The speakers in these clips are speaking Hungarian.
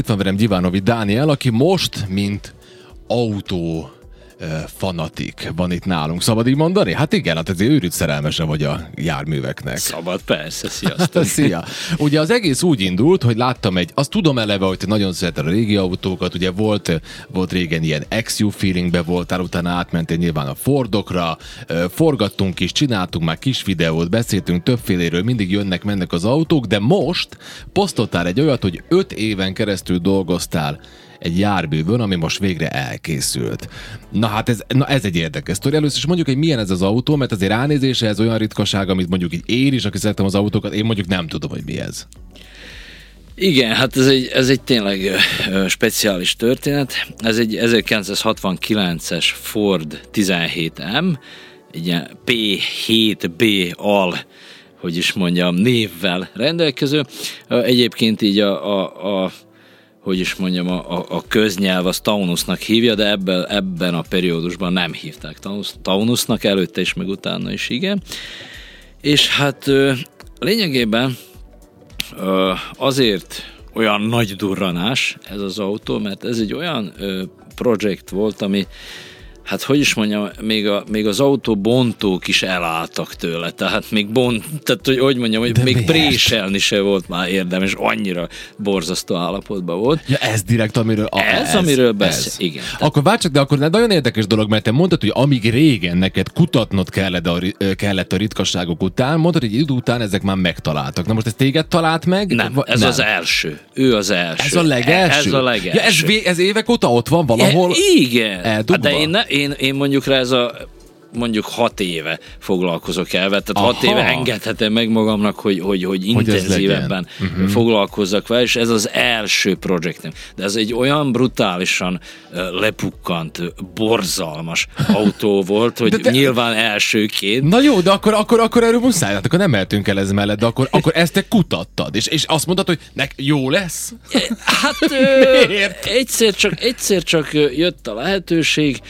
Itt van velem Gyivanovi Dániel, aki most, mint autó fanatik van itt nálunk. Szabad így mondani? Hát igen, hát ezért őrült szerelmese vagy a járműveknek. Szabad, persze, sziasztok. Szia. Ugye az egész úgy indult, hogy láttam egy, azt tudom eleve, hogy te nagyon szereted a régi autókat, ugye volt, volt régen ilyen XU feelingbe voltál, utána átmentél nyilván a Fordokra, forgattunk is, csináltunk már kis videót, beszéltünk többféléről, mindig jönnek, mennek az autók, de most posztoltál egy olyat, hogy öt éven keresztül dolgoztál egy járbűvön, ami most végre elkészült. Na hát ez, na ez egy érdekes sztori. Először is mondjuk, hogy milyen ez az autó, mert azért ránézése ez olyan ritkaság, amit mondjuk így én is, aki szeretem az autókat, én mondjuk nem tudom, hogy mi ez. Igen, hát ez egy, ez egy tényleg ö, speciális történet. Ez egy 1969-es Ford 17M, egy P7B al hogy is mondjam, névvel rendelkező. Egyébként így a, a, a hogy is mondjam, a, a köznyelv az Taunusnak hívja, de ebben, ebben a periódusban nem hívták Taunus, Taunusnak, előtte is, meg utána is igen. És hát lényegében azért olyan nagy durranás ez az autó, mert ez egy olyan projekt volt, ami hát hogy is mondjam, még, a, még az autóbontók is elálltak tőle, tehát még bont, tehát hogy, hogy mondjam, hogy De még miért? préselni se volt már érdemes, annyira borzasztó állapotban volt. Ja, ez direkt, amiről... A, ez, ez, amiről beszél, igen. Tehát... Akkor várj de akkor nagyon érdekes dolog, mert te mondtad, hogy amíg régen neked kutatnod kellett a, kellett a ritkaságok után, mondtad, hogy idő után ezek már megtaláltak. Na most ez téged talált meg? Nem, ez nem. az első. Ő az első. Ez a legelső? Ez a legelső. Ja, ez, ez évek óta ott van valahol? Ja, igen. Hát de én, ne, én, én mondjuk rá ez a mondjuk hat éve foglalkozok el, tehát Aha. hat éve engedhetem meg magamnak, hogy, hogy, hogy intenzívebben hogy uh-huh. foglalkozzak vele, és ez az első projektem. De ez egy olyan brutálisan lepukkant, borzalmas autó volt, hogy de te... nyilván elsőként. Na jó, de akkor, akkor, akkor erről muszáj, hát akkor nem mehetünk el ez mellett, de akkor, akkor ezt te kutattad, és, és azt mondtad, hogy nek jó lesz? Hát Miért? egyszer csak, egyszer csak jött a lehetőség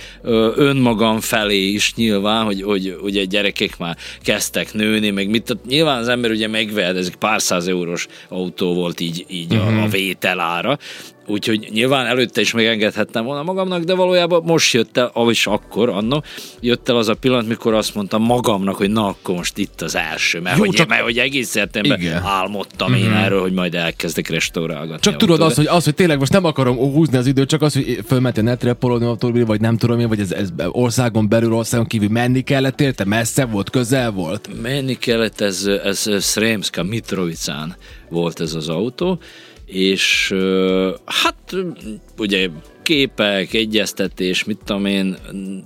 önmagam felé is nyilván nyilván, hogy, hogy ugye gyerekek már kezdtek nőni, meg mit, tehát nyilván az ember ugye megvehet, ez egy pár száz eurós autó volt így, így uh-huh. a, a mhm. vételára, Úgyhogy nyilván előtte is megengedhettem volna magamnak, de valójában most jött el, avis akkor, anno, jött el az a pillanat, mikor azt mondtam magamnak, hogy na akkor most itt az első, mert, Jó, hogy, csak... mert hogy egész értemben Igen. álmodtam mm-hmm. én mhm. erről, hogy majd elkezdek restaurálgatni. Csak tudod azt, hogy, az, hogy tényleg most nem akarom húzni az időt, csak az, hogy fölmentél netre autóbil, vagy nem tudom én, vagy ez, ez országon belül, országon kívül menni kellett érte, messze volt, közel volt? Menni kellett, ez, ez Sremska, Mitrovicán volt ez az autó, és hát ugye képek, egyeztetés, mit tudom én,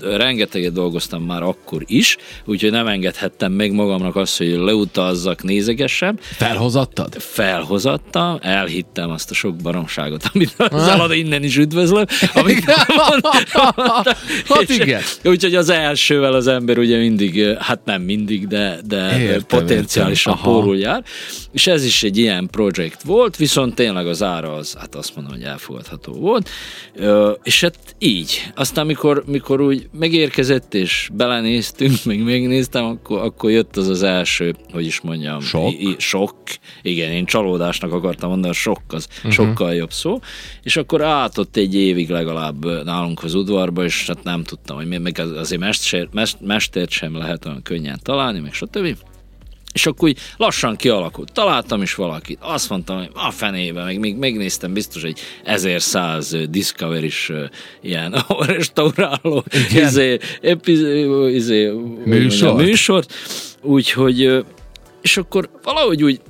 rengeteget dolgoztam már akkor is, úgyhogy nem engedhettem meg magamnak azt, hogy leutazzak, nézegessem. Felhozattad? Felhozattam, elhittem azt a sok baromságot, amit az elad innen is üdvözlöm. Amit hát igen. Úgyhogy az elsővel az ember ugye mindig, hát nem mindig, de, de értem, potenciálisan pórul jár. És ez is egy ilyen projekt volt, viszont tényleg az ára az, hát azt mondom, hogy elfogadható volt és hát így. Aztán mikor, mikor úgy megérkezett, és belenéztünk, meg megnéztem, akkor, akkor jött az az első, hogy is mondjam, sok. I, sok. Igen, én csalódásnak akartam mondani, sok az uh-huh. sokkal jobb szó. És akkor átott egy évig legalább nálunk az udvarba, és hát nem tudtam, hogy meg azért mester, mestert sem lehet olyan könnyen találni, meg stb. És akkor úgy lassan kialakult. Találtam is valakit. Azt mondtam, hogy a fenébe, meg még megnéztem biztos egy 1100 Discovery is ilyen restauráló izé, epiz, izé, műsort. műsort. Úgyhogy, és akkor valahogy úgy,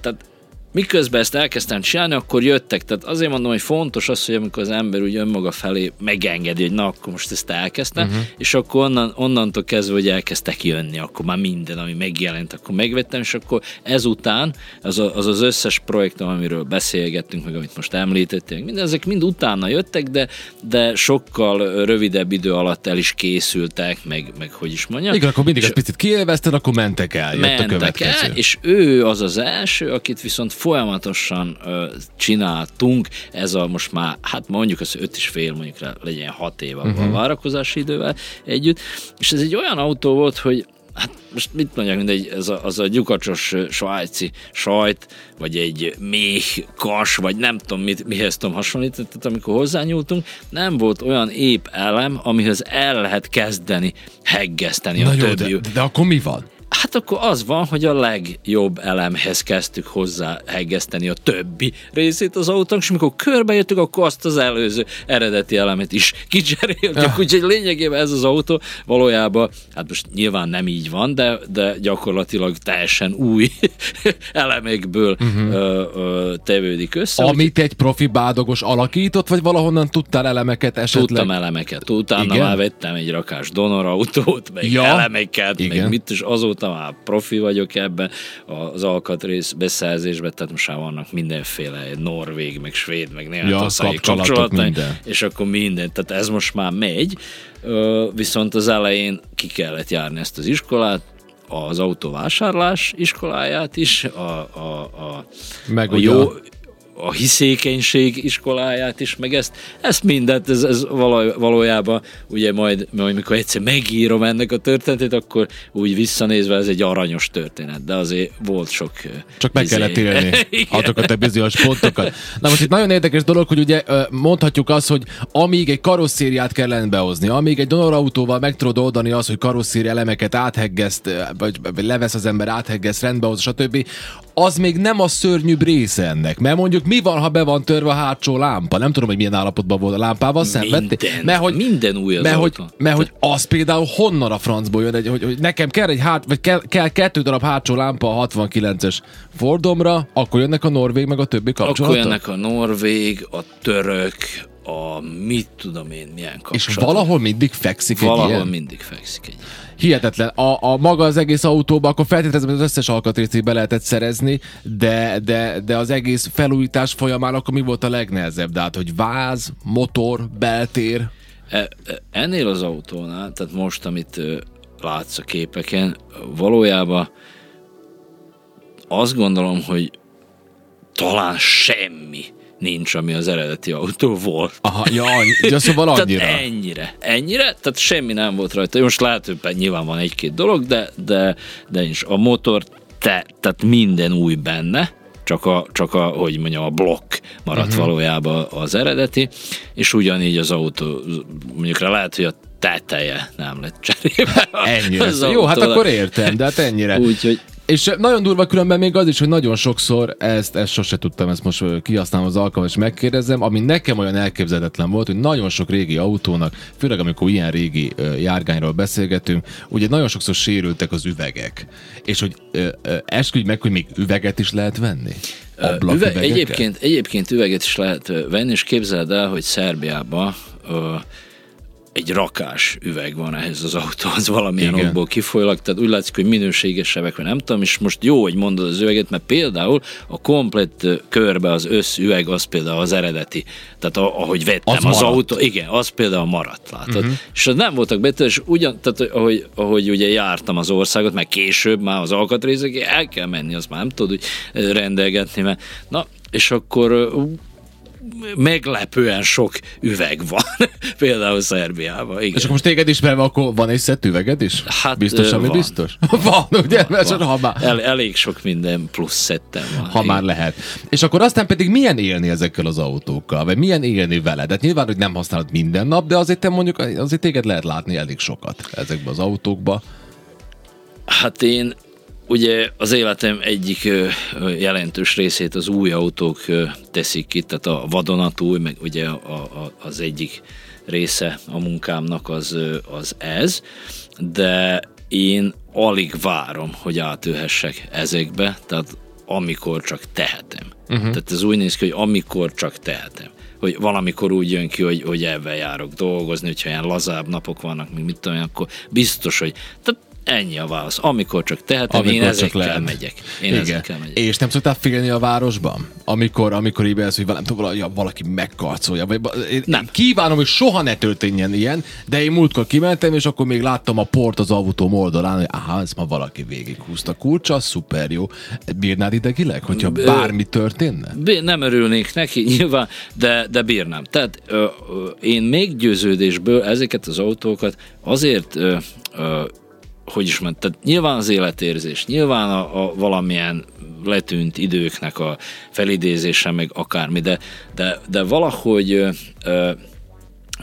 tehát miközben ezt elkezdtem csinálni, akkor jöttek. Tehát azért mondom, hogy fontos az, hogy amikor az ember úgy önmaga felé megengedi, hogy na, akkor most ezt elkezdtem, uh-huh. és akkor onnan, onnantól kezdve, hogy elkezdtek jönni, akkor már minden, ami megjelent, akkor megvettem, és akkor ezután az a, az, az összes projekt, amiről beszélgettünk, meg amit most említettél, mind ezek mind utána jöttek, de, de sokkal rövidebb idő alatt el is készültek, meg, meg hogy is mondjam. Igen, akkor mindig egy picit kiélvezted, akkor mentek el, jött mentek a következő. el, és ő az az első, akit viszont folyamatosan ö, csináltunk, ez a most már, hát mondjuk az öt és fél, mondjuk legyen hat év uh-huh. a várakozási idővel együtt, és ez egy olyan autó volt, hogy hát most mit mondjak, mindegy, ez a, az a gyukacsos svájci sajt, vagy egy méh kas, vagy nem tudom, mit, mihez tudom hasonlítani, tehát amikor hozzányúltunk, nem volt olyan épp elem, amihez el lehet kezdeni heggeszteni Na a jó, többi. de, de akkor mi van? Hát akkor az van, hogy a legjobb elemhez kezdtük hozzá hegeszteni a többi részét az autónk, és amikor körbejöttük, akkor azt az előző eredeti elemet is kicseréltük, Ja. úgyhogy lényegében ez az autó valójában, hát most nyilván nem így van, de, de gyakorlatilag teljesen új elemekből uh-huh. ö, ö, tevődik össze. Amit egy profi bádogos alakított, vagy valahonnan tudtál elemeket esetleg? Tudtam elemeket. Utána Igen? már vettem egy rakás donorautót, meg ja, elemeket, igen. meg mit is azóta már profi vagyok ebben az alkatrész beszerzésben, tehát most már vannak mindenféle norvég, meg svéd, meg németországi kapcsolataim, minden. és akkor minden, tehát ez most már megy, viszont az elején ki kellett járni ezt az iskolát, az autóvásárlás iskoláját is, a, a, a, Meg a jó, a- hiszékenység iskoláját is, meg ezt, ezt mindet, ez, ez való, valójában ugye majd, majd mikor egyszer megírom ennek a történetét, akkor úgy visszanézve ez egy aranyos történet, de azért volt sok Csak meg izé- kellett élni azokat a bizonyos pontokat. Na most itt nagyon érdekes dolog, hogy ugye mondhatjuk azt, hogy amíg egy karosszériát kellene behozni, amíg egy donorautóval meg tudod oldani azt, hogy karosszéri elemeket átheggeszt, vagy, levesz az ember, átheggeszt, rendbe hoz, stb., az még nem a szörnyűbb része ennek. Mert mondjuk mi van, ha be van törve a hátsó lámpa? Nem tudom, hogy milyen állapotban volt a lámpával, szenvedtél? Mert hogy, minden új az mert hogy, mert hogy az például honnan a francból jön, egy, hogy, hogy nekem kell egy hát, vagy kell, kell kettő darab hátsó lámpa a 69-es Fordomra, akkor jönnek a norvég meg a többi Akkor kapcsolatok? jönnek a norvég, a török, a mit tudom én milyen És kapcsolatok. valahol mindig fekszik egy Valahol ilyen? mindig fekszik egy Hihetetlen. A, a maga az egész autóba, akkor feltételezem, hogy az összes alkatrészét be lehetett szerezni, de, de, de az egész felújítás folyamán akkor mi volt a legnehezebb? De hát, hogy váz, motor, beltér, E- e- Ennél az autónál, tehát most, amit látsz a képeken, valójában azt gondolom, hogy talán semmi nincs, ami az eredeti autó volt. Aha, ja, ja szóval annyira. Tehát ennyire. Ennyire? Tehát semmi nem volt rajta. Most lehet, hogy nyilván van egy-két dolog, de, de, de nincs. A motor, te, tehát minden új benne, csak a, csak a, hogy mondjam, a blokk maradt uh-huh. valójában az eredeti, és ugyanígy az autó, mondjuk rá lehet, hogy a teteje nem lett cserébe. Ennyire. Az Jó, hát akkor értem, de hát ennyire. Úgyhogy És nagyon durva különben még az is, hogy nagyon sokszor, ezt, ezt sose tudtam, ezt most kihasználom az alkalmat, és megkérdezem, ami nekem olyan elképzelhetetlen volt, hogy nagyon sok régi autónak, főleg amikor ilyen régi járgányról beszélgetünk, ugye nagyon sokszor sérültek az üvegek. És hogy esküdj meg, hogy még üveget is lehet venni? Üve, Ablaküvegeket? egyébként, egyébként üveget is lehet venni, és képzeld el, hogy Szerbiában egy rakás üveg van ehhez az autóhoz valamilyen Igen. okból kifolyólag, tehát úgy látszik, hogy minőségesebbek, vagy nem tudom, és most jó, hogy mondod az üveget, mert például a komplett körbe az összüveg az például az eredeti, tehát ahogy vettem Az az, az maradt. autó, igen, az például maradt, látod? Uh-huh. És az nem voltak betől, és ugyan, tehát ahogy, ahogy ugye jártam az országot, meg később már az alkatrészek, el kell menni, azt már nem tudod úgy rendelgetni, mert na, és akkor meglepően sok üveg van, például Szerbiában. Igen. És akkor most téged ismerve, akkor van egy szett üveged is? Hát, biztos, ami van. biztos? van, ugye? Mert csak ha már, El, elég sok minden plusz szettem van. ha már lehet. És akkor aztán pedig milyen élni ezekkel az autókkal? Vagy milyen élni vele? Tehát nyilván, hogy nem használod minden nap, de azért te mondjuk, azért téged lehet látni elég sokat ezekben az autókba. Hát én ugye az életem egyik jelentős részét az új autók teszik ki, tehát a vadonatúj, meg ugye a, a, az egyik része a munkámnak az, az ez, de én alig várom, hogy átülhessek ezekbe, tehát amikor csak tehetem. Uh-huh. Tehát ez úgy néz ki, hogy amikor csak tehetem. Hogy valamikor úgy jön ki, hogy, hogy ebben járok dolgozni, hogyha ilyen lazább napok vannak, még mit tudom akkor biztos, hogy tehát ennyi a válasz. Amikor csak tehetem, Amikor én ezekkel lehet. megyek. Én Igen. ezekkel megyek. És nem szoktál félni a városban? Amikor, amikor így bejössz, hogy tudom, valaki, valaki megkarcolja. Vagy, én, Nem. Én kívánom, hogy soha ne történjen ilyen, de én múltkor kimentem, és akkor még láttam a port az autóm oldalán, hogy aha, ez ma valaki végighúzta kulcsa, szuper jó. Bírnád idegileg, hogyha bármi történne? Nem örülnék neki nyilván, de, de bírnám. Tehát ö, ö, én meggyőződésből ezeket az autókat azért ö, ö, hogy is mondta, tehát nyilván az életérzés, nyilván a, a valamilyen letűnt időknek a felidézése, meg akármi, de, de, de valahogy ö, ö,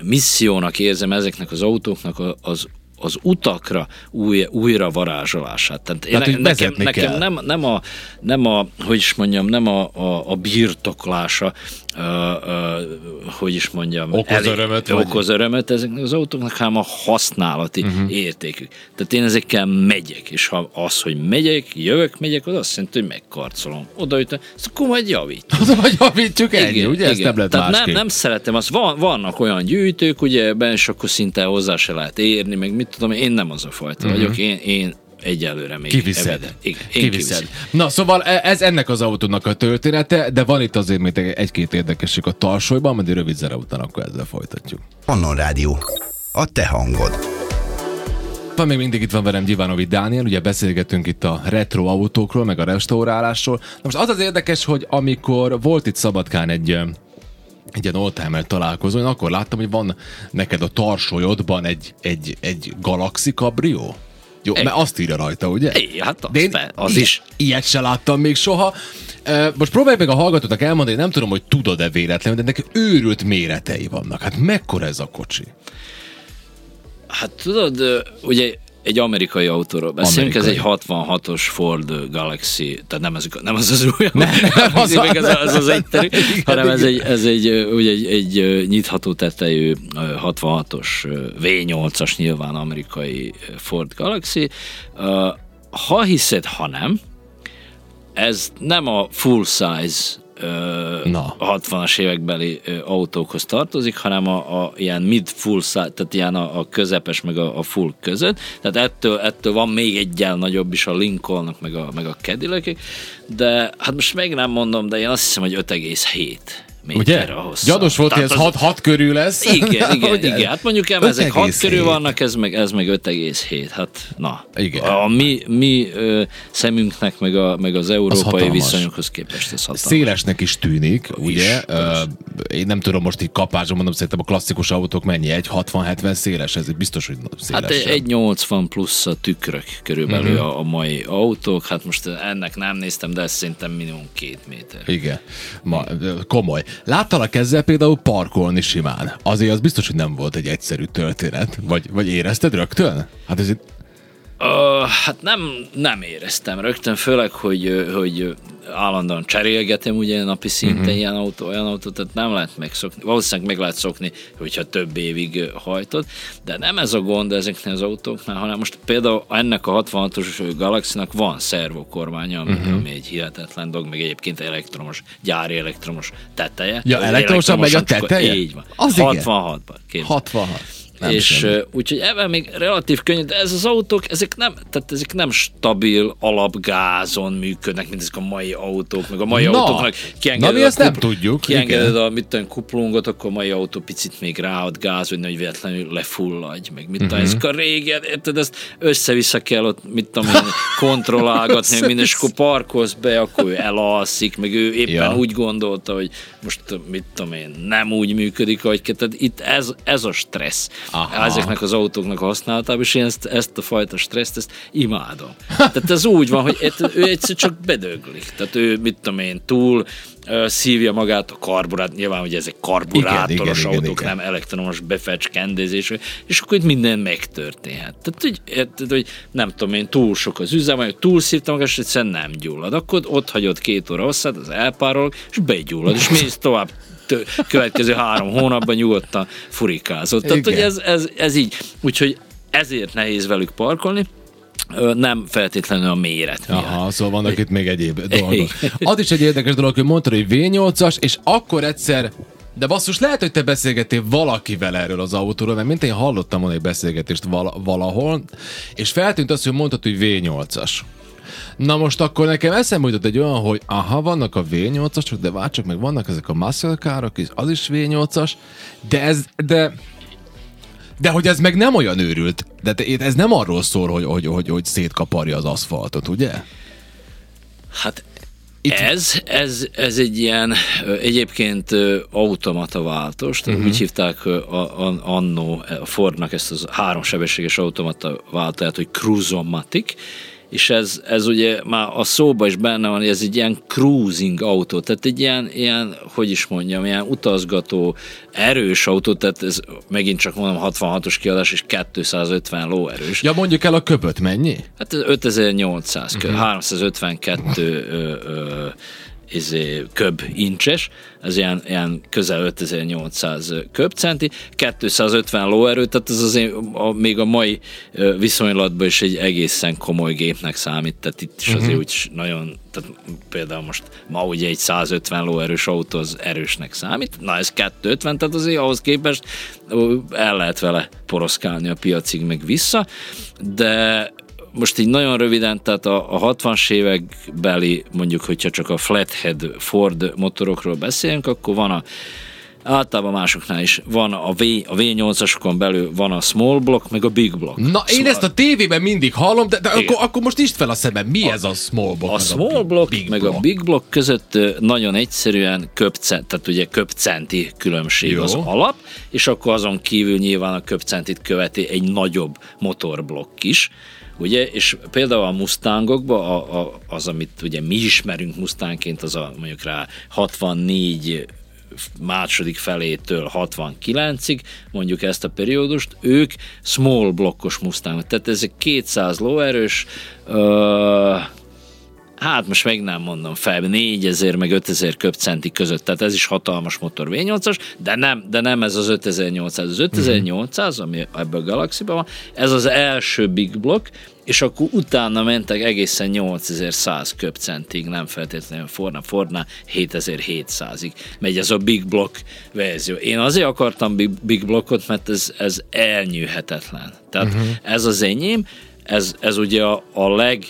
missziónak érzem ezeknek az autóknak az az utakra új, újra varázsolását. Tehát, Tehát én, nekem, nekem nem, nem, a, nem a, hogy is mondjam, nem a, a, a birtoklása, uh, uh, hogy is mondjam, okoz elég, örömöt, okoz örömöt ezeknek az autóknak, hanem a használati uh-huh. értékük. Tehát én ezekkel megyek, és ha az, hogy megyek, jövök, megyek, az azt jelenti, hogy megkarcolom. Oda jutom, ezt akkor majd javítjuk. Oda majd javítjuk ennyi, igen, ugye? Igen. Ezt nem lehet Tehát nem, nem szeretem, azt van, vannak olyan gyűjtők, ugye, ben és akkor szinte hozzá se lehet érni, meg mit tudom, én nem az a fajta uh-huh. vagyok, én, én egyelőre még kiviszed. Igen, én kiviszed. Na, szóval e- ez ennek az autónak a története, de van itt azért még egy-két érdekesség a tarsolyban, majd rövid zene után akkor ezzel folytatjuk. Onnan Rádió. A te hangod. Van még mindig itt van velem Gyivanovi Dániel, ugye beszélgetünk itt a retro autókról, meg a restaurálásról. Na most az az érdekes, hogy amikor volt itt Szabadkán egy egy ilyen oldtimer találkozó, én akkor láttam, hogy van neked a tarsolyodban egy, egy, egy Galaxy Cabrio. Jó, mert azt írja rajta, ugye? É, hát az, De én az is. Ilyet se láttam még soha. Most próbálj meg a hallgatónak elmondani, nem tudom, hogy tudod-e véletlenül, de ennek őrült méretei vannak. Hát mekkora ez a kocsi? Hát tudod, ugye egy amerikai autóról beszélünk, amerikai. ez egy 66-os Ford Galaxy, tehát nem, ez, nem az az új, nem, nem az, az, az, az, egyterű, hanem ez egy, ez egy, ugye egy, egy nyitható tetejű 66-os V8-as nyilván amerikai Ford Galaxy. Ha hiszed, ha nem, ez nem a full size Na. 60-as évekbeli autókhoz tartozik, hanem a, a ilyen mid-full, tehát ilyen a, a közepes meg a, a full között. Tehát ettől, ettől van még egyel nagyobb is a Lincolnnak meg a, meg a cadillac de hát most meg nem mondom, de én azt hiszem, hogy 5,7 Ugye? Gyanús volt, hogy ez 6 az... körül lesz. Igen, igen, igen. Hát mondjuk el, ezek 6 körül vannak, ez meg, ez meg 5,7. Hát na. Igen. A mi, mi ö, szemünknek, meg, a, meg az európai az viszonyokhoz képest ez hatalmas. Szélesnek is tűnik, is, ugye? Ö, én nem tudom most így kapásban mondom, szerintem a klasszikus autók mennyi? Egy 60-70 széles, ez biztos, hogy széles. Hát egy 80 plusz a tükrök körülbelül uh-huh. a, mai autók. Hát most ennek nem néztem, de ez szerintem minimum két méter. Igen. Ma, komoly. Láttalak ezzel például parkolni simán. Azért az biztos, hogy nem volt egy egyszerű történet. Vagy, vagy érezted rögtön? Hát ez itt Uh, hát nem, nem éreztem rögtön, főleg, hogy, hogy állandóan cserélgetem ugye napi szinten uh-huh. ilyen autó, olyan autó, tehát nem lehet megszokni. Valószínűleg meg lehet szokni, hogyha több évig hajtod, de nem ez a gond ezeknél az autóknál, hanem most például ennek a 66-os Galaxy-nak van szervokormánya, ami, uh-huh. ami egy hihetetlen dolog, meg egyébként elektromos, gyári elektromos teteje. Ja, elektromosan megy a teteje? Így van. Az 66-ban. 66. Nem és uh, úgyhogy ebben még relatív könnyű, de ez az autók, ezek nem, tehát ezek nem stabil alapgázon működnek, mint ezek a mai autók, meg a mai Na, autóknak kiengeded, na, mi ezt a, nem tudjuk. kiengeded a mit tudom, kuplungot, akkor a mai autó picit még ráad gáz, hogy nehogy véletlenül lefulladj, meg mit tudom, uh-huh. ezek a régen, érted, ezt össze-vissza kell ott, mit tudom kontrollálgatni, minden, és akkor parkolsz be, akkor ő elalszik, meg ő éppen ja. úgy gondolta, hogy most mit tudom én, nem úgy működik, ahogy tehát itt ez, ez a stressz. Aha. ezeknek az autóknak használatában, és én ezt, ezt a fajta stresszt, ezt imádom. Tehát ez úgy van, hogy ő egyszer csak bedöglik. Tehát ő, mit tudom én, túl szívja magát a karburát, nyilván, hogy ezek karburátoros igen, autók, igen, igen, nem elektromos befecskendezés, és akkor itt minden megtörténhet. Tehát, hogy, érted, hogy nem tudom én, túl sok az üzem, vagy túl szívta magát, és egyszerűen nem gyullad. Akkor ott hagyod két óra hosszát, az elpárol, és begyullad, és mész tovább következő három hónapban nyugodtan furikázott. Tehát, hogy ez, ez, ez így. Úgyhogy ezért nehéz velük parkolni, nem feltétlenül a méret miatt. Aha, szóval vannak itt még egyéb dolgok. Az is egy érdekes dolog, hogy mondtad, hogy V8-as, és akkor egyszer de basszus, lehet, hogy te beszélgettél valakivel erről az autóról, mert mint én hallottam volna egy beszélgetést valahol, és feltűnt az, hogy mondtad, hogy V8-as. Na most akkor nekem eszembe jutott egy olyan, hogy aha, vannak a V8-asok, de várcsak meg vannak ezek a muscle károk is, az is V8-as, de ez, de de hogy ez meg nem olyan őrült, de ez nem arról szól, hogy, hogy, hogy, hogy szétkaparja az aszfaltot, ugye? Hát Itt... Ez, ez, ez egy ilyen egyébként automata váltós, tehát uh-huh. úgy hívták a, a, annó a Fordnak ezt az háromsebességes automata váltóját, hogy Cruisomatic, és ez, ez ugye már a szóba is benne van, hogy ez egy ilyen cruising autó, tehát egy ilyen, ilyen, hogy is mondjam, ilyen utazgató, erős autó, tehát ez megint csak mondom 66-os kiadás és 250 lóerős. Ja, mondjuk el a köböt mennyi? Hát 5800 uh-huh. 352 ö, ö, izé, köb incses, ez ilyen, ilyen közel 5800 köbcenti, 250 lóerő, tehát ez azért a, még a mai viszonylatban is egy egészen komoly gépnek számít, tehát itt is azért uh-huh. úgy nagyon, tehát például most ma ugye egy 150 lóerős autó az erősnek számít, na ez 250, tehát azért ahhoz képest el lehet vele poroszkálni a piacig meg vissza, de most így nagyon röviden, tehát a, a 60-as évek beli, mondjuk, hogyha csak a flathead Ford motorokról beszélünk, akkor van a Általában másoknál is van a, v, a V8-asokon belül van a small block, meg a big block. Na, szóval... én ezt a tévében mindig hallom, de, de akkor, akkor most is fel a szemem. Mi a, ez a small block? A small a block, big meg block. a big block között nagyon egyszerűen köpcent, tehát ugye köpcenti különbség Jó. az alap, és akkor azon kívül nyilván a köpcentit követi egy nagyobb motorblokk is ugye, és például a Mustangokban a, a, az, amit ugye mi ismerünk Mustangként, az a mondjuk rá 64 második felétől 69-ig, mondjuk ezt a periódust, ők small blokkos Mustang, tehát ezek 200 lóerős, hát most meg nem mondom fel, 4000 meg 5000 köbcenti között, tehát ez is hatalmas motor V8-as, de nem, de nem ez az 5800. Az 5800, ami ebből a Galaxy-ban van, ez az első big block, és akkor utána mentek egészen 8100 köbcentig, nem feltétlenül Forna, Forna 7700-ig megy ez a Big Block verzió. Én azért akartam Big, big Blockot, mert ez, ez elnyűhetetlen. Tehát uh-huh. ez az enyém, ez, ez ugye a, a leg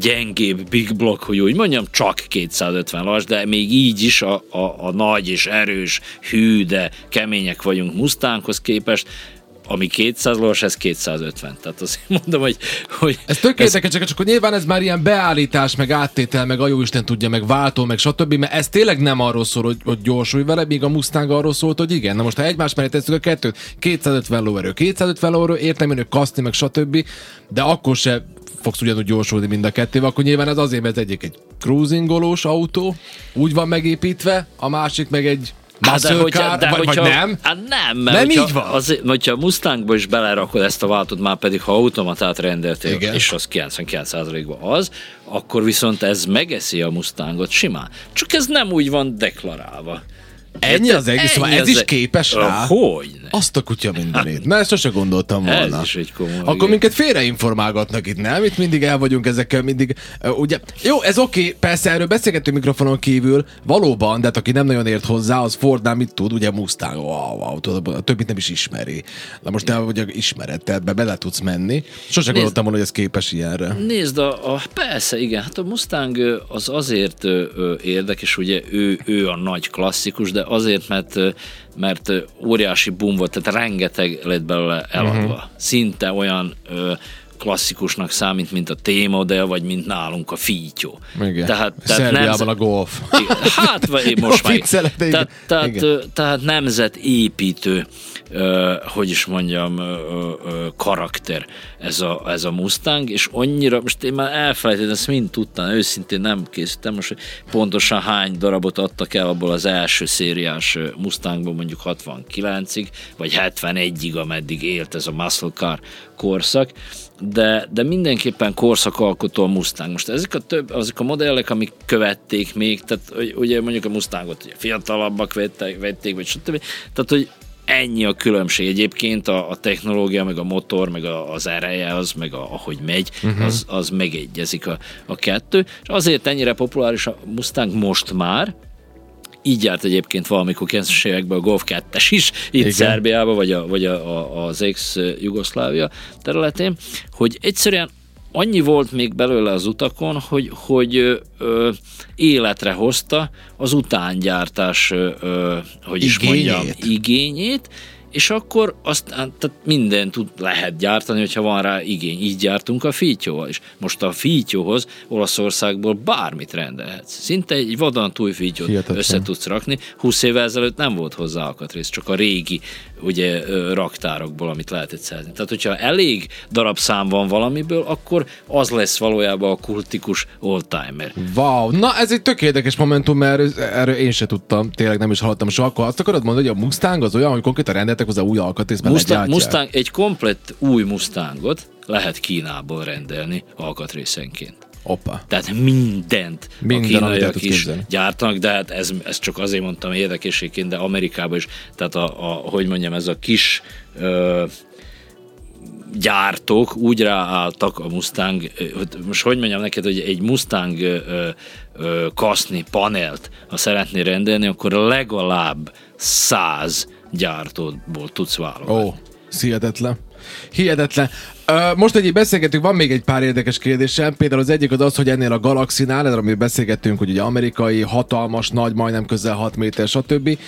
gyengébb big block, hogy úgy mondjam, csak 250 lass, de még így is a, a, a nagy és erős, hű, de kemények vagyunk Mustanghoz képest, ami 200 lovas, ez 250. Tehát azt mondom, hogy... hogy ez tök ez... csak, csak nyilván ez már ilyen beállítás, meg áttétel, meg a Isten tudja, meg váltó, meg stb. Mert ez tényleg nem arról szól, hogy, hogy gyorsulj vele, míg a Mustang arról szólt, hogy igen. Na most ha egymás mellé tesszük a kettőt, 250 lóerő, 250 lóerő, értem hogy kaszni, meg stb. De akkor se fogsz ugyanúgy gyorsulni mind a kettővel, akkor nyilván ez azért, mert egyik egy cruisingolós autó, úgy van megépítve, a másik meg egy Hát de, hogyha, de vagy, hogyha, vagy nem? Hát nem, mert nem hogyha, így van. Az, hogyha Mustangba is belerakod ezt a váltót, már pedig ha automatát rendeltél, Igen. és az 99%-ban az, akkor viszont ez megeszi a Mustangot simán. Csak ez nem úgy van deklarálva. Ennyi az egész, szóval ez is képes rá? Hogy? Azt a kutya mindenét. Na, ezt sose gondoltam volna. Ez is egy komoly. Akkor igen. minket félreinformálgatnak itt, nem? Itt mindig el vagyunk ezekkel, mindig. Uh, ugye, jó, ez oké, okay, persze erről beszélgetünk mikrofonon kívül, valóban, de hát aki nem nagyon ért hozzá, az Fordnál mit tud, ugye Mustang, wow, wow, tudod, a többit nem is ismeri. Na most te ugye ismered, tehát be bele tudsz menni. Sose gondoltam volna, hogy ez képes ilyenre. Nézd, a, a, persze, igen, hát a Mustang az azért ö, ö, érdekes, ugye ő, ő a nagy klasszikus, de azért, mert mert óriási boom volt, tehát rengeteg lett belőle eladva. Uh-huh. Szinte olyan ö, klasszikusnak számít, mint a T-modell, vagy mint nálunk a Fítyó. Igen. Tehát, tehát Szerbiában nemzet... a golf. Hát, vagy most már. Tehát, tehát, tehát nemzetépítő hogy is mondjam, karakter ez a, ez a Mustang, és annyira, most én már elfelejtettem, ezt mind tudtam, őszintén nem készítem most, pontosan hány darabot adtak el abból az első szériás Mustangból mondjuk 69-ig, vagy 71-ig, ameddig élt ez a muscle car korszak, de, de mindenképpen korszakalkotó a Mustang. Most ezek a, több, azok a modellek, amik követték még, tehát ugye mondjuk a Mustangot ugye fiatalabbak vették, vették, vagy stb. Tehát, hogy ennyi a különbség. Egyébként a, a technológia, meg a motor, meg a, az ereje, az, meg a, ahogy megy, uh-huh. az, az megegyezik a, a kettő. És azért ennyire populáris a Mustang most már, így járt egyébként valamikor 90-es években a Golf 2-es is, itt Igen. Szerbiában, vagy, a, vagy a, a, az ex-Jugoszlávia területén, hogy egyszerűen annyi volt még belőle az utakon, hogy, hogy ö, életre hozta az utángyártás, ö, hogy is igényét. mondjam, igényét, és akkor azt tehát mindent tud, lehet gyártani, hogyha van rá igény. Így gyártunk a fítyóval is. Most a fítyóhoz Olaszországból bármit rendelhetsz. Szinte egy vadantúj fítyót Hihetetlen. össze tudsz rakni. 20 évvel ezelőtt nem volt hozzá alkatrész, csak a régi ugye, raktárokból, amit lehetett szerzni. Tehát, hogyha elég darabszám van valamiből, akkor az lesz valójában a kultikus oldtimer. Wow, na ez egy tök érdekes momentum, mert erről én se tudtam, tényleg nem is hallottam soha. Akkor azt akarod mondani, hogy a Mustang az olyan, hogy konkrétan rendeltek hozzá új alkatrészt, Mustang? Mustang, egy komplett új Mustangot lehet Kínából rendelni alkatrészenként. Oppa. Tehát mindent Minden, a kínaiak is képzelni. gyártanak, de hát ez, ez csak azért mondtam érdekességként, de Amerikában is, tehát a, a hogy mondjam, ez a kis ö, gyártók úgy ráálltak a Mustang, most hogy mondjam neked, hogy egy Mustang ö, ö, kaszni panelt, ha szeretné rendelni, akkor legalább száz gyártóból tudsz válogatni. Ó, ez hihetetlen. Hihetetlen. Most egy beszélgetünk, van még egy pár érdekes kérdésem. Például az egyik az az, hogy ennél a Galaxinál, erről amiről beszélgettünk, hogy ugye amerikai, hatalmas, nagy, majdnem közel 6 méter, stb.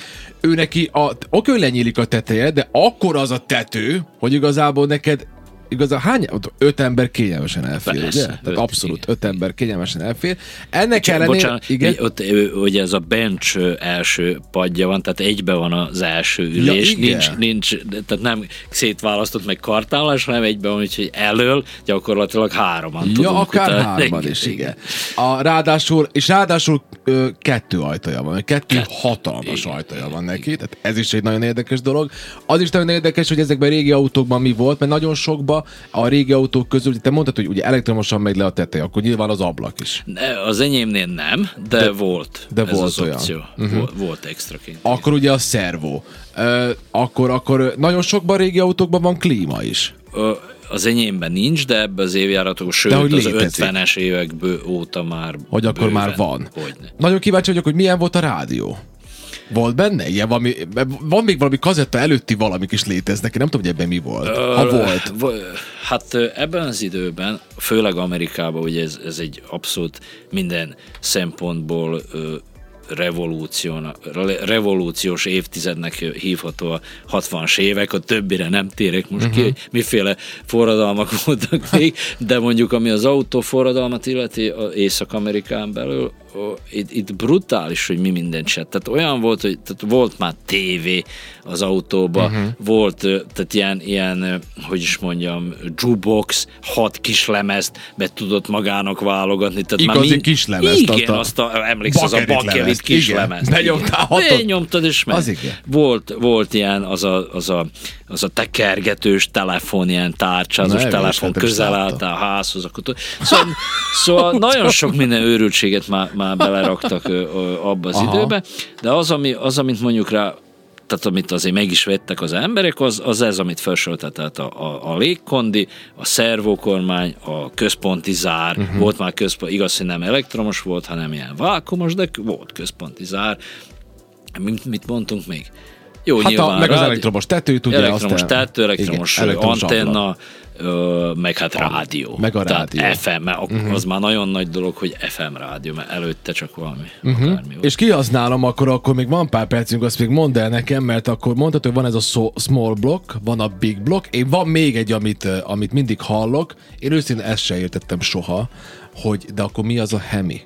Ő neki, a, oké, lenyílik a teteje, de akkor az a tető, hogy igazából neked igazán hány? Öt ember kényelmesen elfér, Persze, ugye? Tehát öt, abszolút igen. öt ember kényelmesen elfér. Ennek ellenére... Bocsánat, igen? igen? ott ugye ez a bench első padja van, tehát egybe van az első ülés, igen. nincs, nincs, tehát nem szétválasztott meg kartálás, hanem egybe van, úgyhogy elől gyakorlatilag hároman Ja, tudunk akár utána. hárman is, igen. A, ráadásul, és ráadásul ö, kettő ajtaja van, kettő hatalmas ajtaja van neki, tehát ez is egy nagyon érdekes dolog. Az is nagyon érdekes, hogy ezekben a régi autókban mi volt, mert nagyon a régi autók közül, te mondtad, hogy ugye elektromosan megy le a teteje, akkor nyilván az ablak is. Ne, Az enyémnél nem, de, de volt. de ez volt az olyan. opció. Uh-huh. Volt, volt extraként. Akkor ugye a szervó. Ö, akkor, akkor nagyon sokban régi autókban van klíma is. Ö, Az enyémben nincs, de ebbe az évjáratok, sőt hogy az létezik. 50-es évekből óta már Hogy akkor bőven. már van. Hogyne. Nagyon kíváncsi vagyok, hogy milyen volt a rádió. Volt benne? Ilyen valami, van még valami kazetta előtti valamik is léteznek, nem tudom, hogy ebben mi volt. Ha volt. Hát ö, ebben az időben, főleg Amerikában, ugye ez, ez egy abszolút minden szempontból ö, revolúción, re- revolúciós évtizednek hívható a 60-as évek, a többire nem térek most uh-huh. ki, hogy miféle forradalmak voltak még, de mondjuk ami az autóforradalmat illeti a Észak-Amerikán belül, itt, itt brutális, hogy mi mindent se. Tehát olyan volt, hogy tehát volt már tévé az autóba, uh-huh. volt tehát ilyen, ilyen, hogy is mondjam, jukebox, hat kis lemezt be tudott magának válogatni. Tehát már Igazi kislemezt Igen, adta. azt a, emlékszel, az a Bakelit lemezt, kis igen. lemezt. Benyomtál hatot. Benyomtad és meg. Az igen. Volt, volt ilyen, az a, az a, az a tekergetős telefon, ilyen tárcsázos Na, telefon, közel álltál a házhoz, akkor szóval, szóval nagyon sok minden őrültséget már, már beleraktak abba az Aha. időbe, de az, ami, az, amit mondjuk rá tehát amit azért meg is vettek az emberek, az, az ez, amit felsoroltál, tehát a, a, a légkondi, a szervókormány, a központi zár, uh-huh. volt már központ, igaz, hogy nem elektromos volt, hanem ilyen vákumos, de volt központi zár. Mit, mit mondtunk még? Jó, Hát a, nyilván meg az rádi- elektromos tetőt, ugye? elektromos aztán- tető, elektromos, igen, elektromos antenna, ablak. Ö, meg hát rádió. meg a Tehát rádió. FM, mert uh-huh. az már nagyon nagy dolog, hogy FM rádió, mert előtte csak valami, uh-huh. És kihasználom, akkor, akkor még van pár percünk, azt még mondd el nekem, mert akkor mondhatod, hogy van ez a so- small block, van a big block, én van még egy, amit, amit mindig hallok, én őszintén ezt se értettem soha, hogy de akkor mi az a hemi?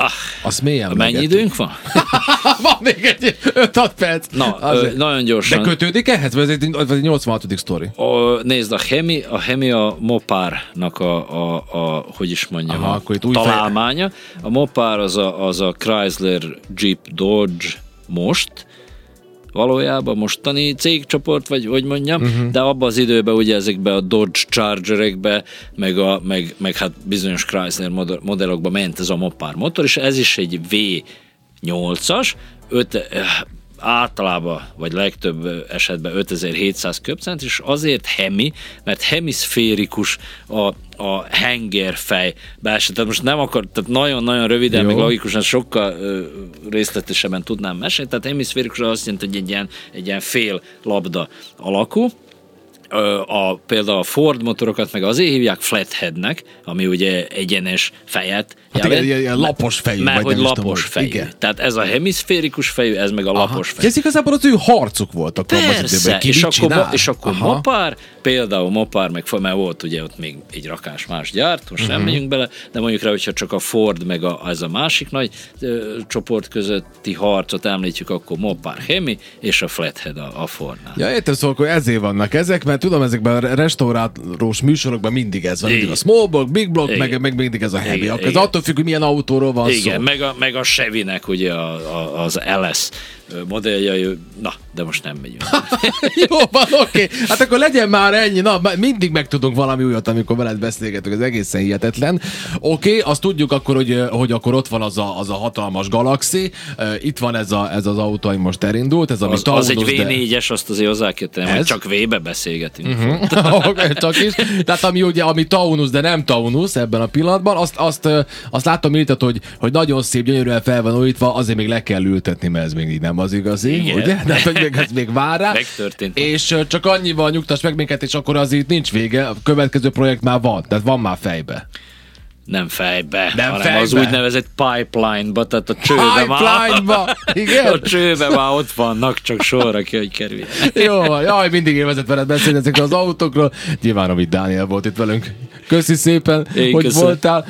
Ah, Azt mélyen mennyi megettük. időnk van? van még egy 5-6 perc. Na, Azért. ö, nagyon De gyorsan. kötődik ehhez? Vagy ez egy, vagy egy 86. sztori? A, nézd, a Hemi, a Hemi a Mopárnak a, a, a hogy is mondjam, Aha, a akkor itt új találmánya. A Mopár az a, az a Chrysler Jeep Dodge most, valójában mostani cégcsoport, vagy hogy mondjam, uh-huh. de abban az időben ugye ezekbe a Dodge Chargerekbe, meg, a, meg, meg hát bizonyos Chrysler modell- modellokba ment ez a Mopar motor, és ez is egy V8-as, öt, eh, általában, vagy legtöbb esetben 5700 köbcent, és azért hemi, mert hemiszférikus a, a hengerfej belső. Tehát most nem akar, tehát nagyon-nagyon röviden, Jó. meg logikusan sokkal ö, részletesebben tudnám mesélni. Tehát hemiszférikus az azt jelenti, hogy egy ilyen, egy ilyen fél labda alakú, a, például a Ford motorokat meg azért hívják flatheadnek, ami ugye egyenes fejet Hát igen, ilyen, ilyen lapos fejű. Mert hogy lapos fejű. Igen. Tehát ez a hemiszférikus fejű, ez meg a lapos fejű. Ez igazából az ő harcuk volt akkor az időben. Persze, Ki és akkor, és akkor Aha. Mopár, például Mopár, meg mert volt ugye ott még egy rakás más gyárt, most Mhm. nem megyünk bele, de mondjuk rá, hogyha csak a Ford meg a, ez a másik nagy ö, csoport közötti harcot említjük, akkor Mopár Hemi és a Flathead a, a Fordnál. Ja, értem, szóval akkor ezért vannak ezek, mert tudom, ezekben a restaurálós műsorokban mindig ez van. Mindig a small block, big block, meg, meg mindig ez a. Igen, Akkor igen. Attól függ, hogy milyen autóról van Igen, szó. meg a, meg a Chevy-nek ugye a, a, az LS modellje, na, de most nem megyünk. Jó van, oké. Hát akkor legyen már ennyi. Na, mindig megtudunk valami újat, amikor veled beszélgetünk. Ez egészen hihetetlen. Oké, azt tudjuk akkor, hogy, hogy akkor ott van az a, az a hatalmas galaxi. Itt van ez, a, ez az autó, ami most elindult. Ez, Az, az egy Taunus, de- V4-es, azt azért hozzá kell tenni, hogy csak V-be beszélgetünk. Oké, Csak is. Tehát ami ugye, ami Taunus, de nem Taunus ebben a pillanatban, azt, azt, azt látom írtat, hogy, hogy nagyon szép, gyönyörűen fel van újítva, azért még le kell ültetni, mert ez még így nem az igazi, Igen. ugye? De hogy még, ez még vár rá. Megtörtént. És csak annyival nyugtass meg minket, és akkor az itt nincs vége, a következő projekt már van, tehát van már fejbe. Nem fejbe, Nem hanem fejbe. az úgynevezett pipeline-ba, tehát a csőbe már. Pipeline-ba, igen? A csőbe már ott vannak, csak sorra kell, hogy kerülj. Jó jaj, mindig élvezett veled beszélni ezekről az autókról. Nyilván, amit Dániel volt itt velünk. Köszi szépen, Én hogy köszönöm. voltál.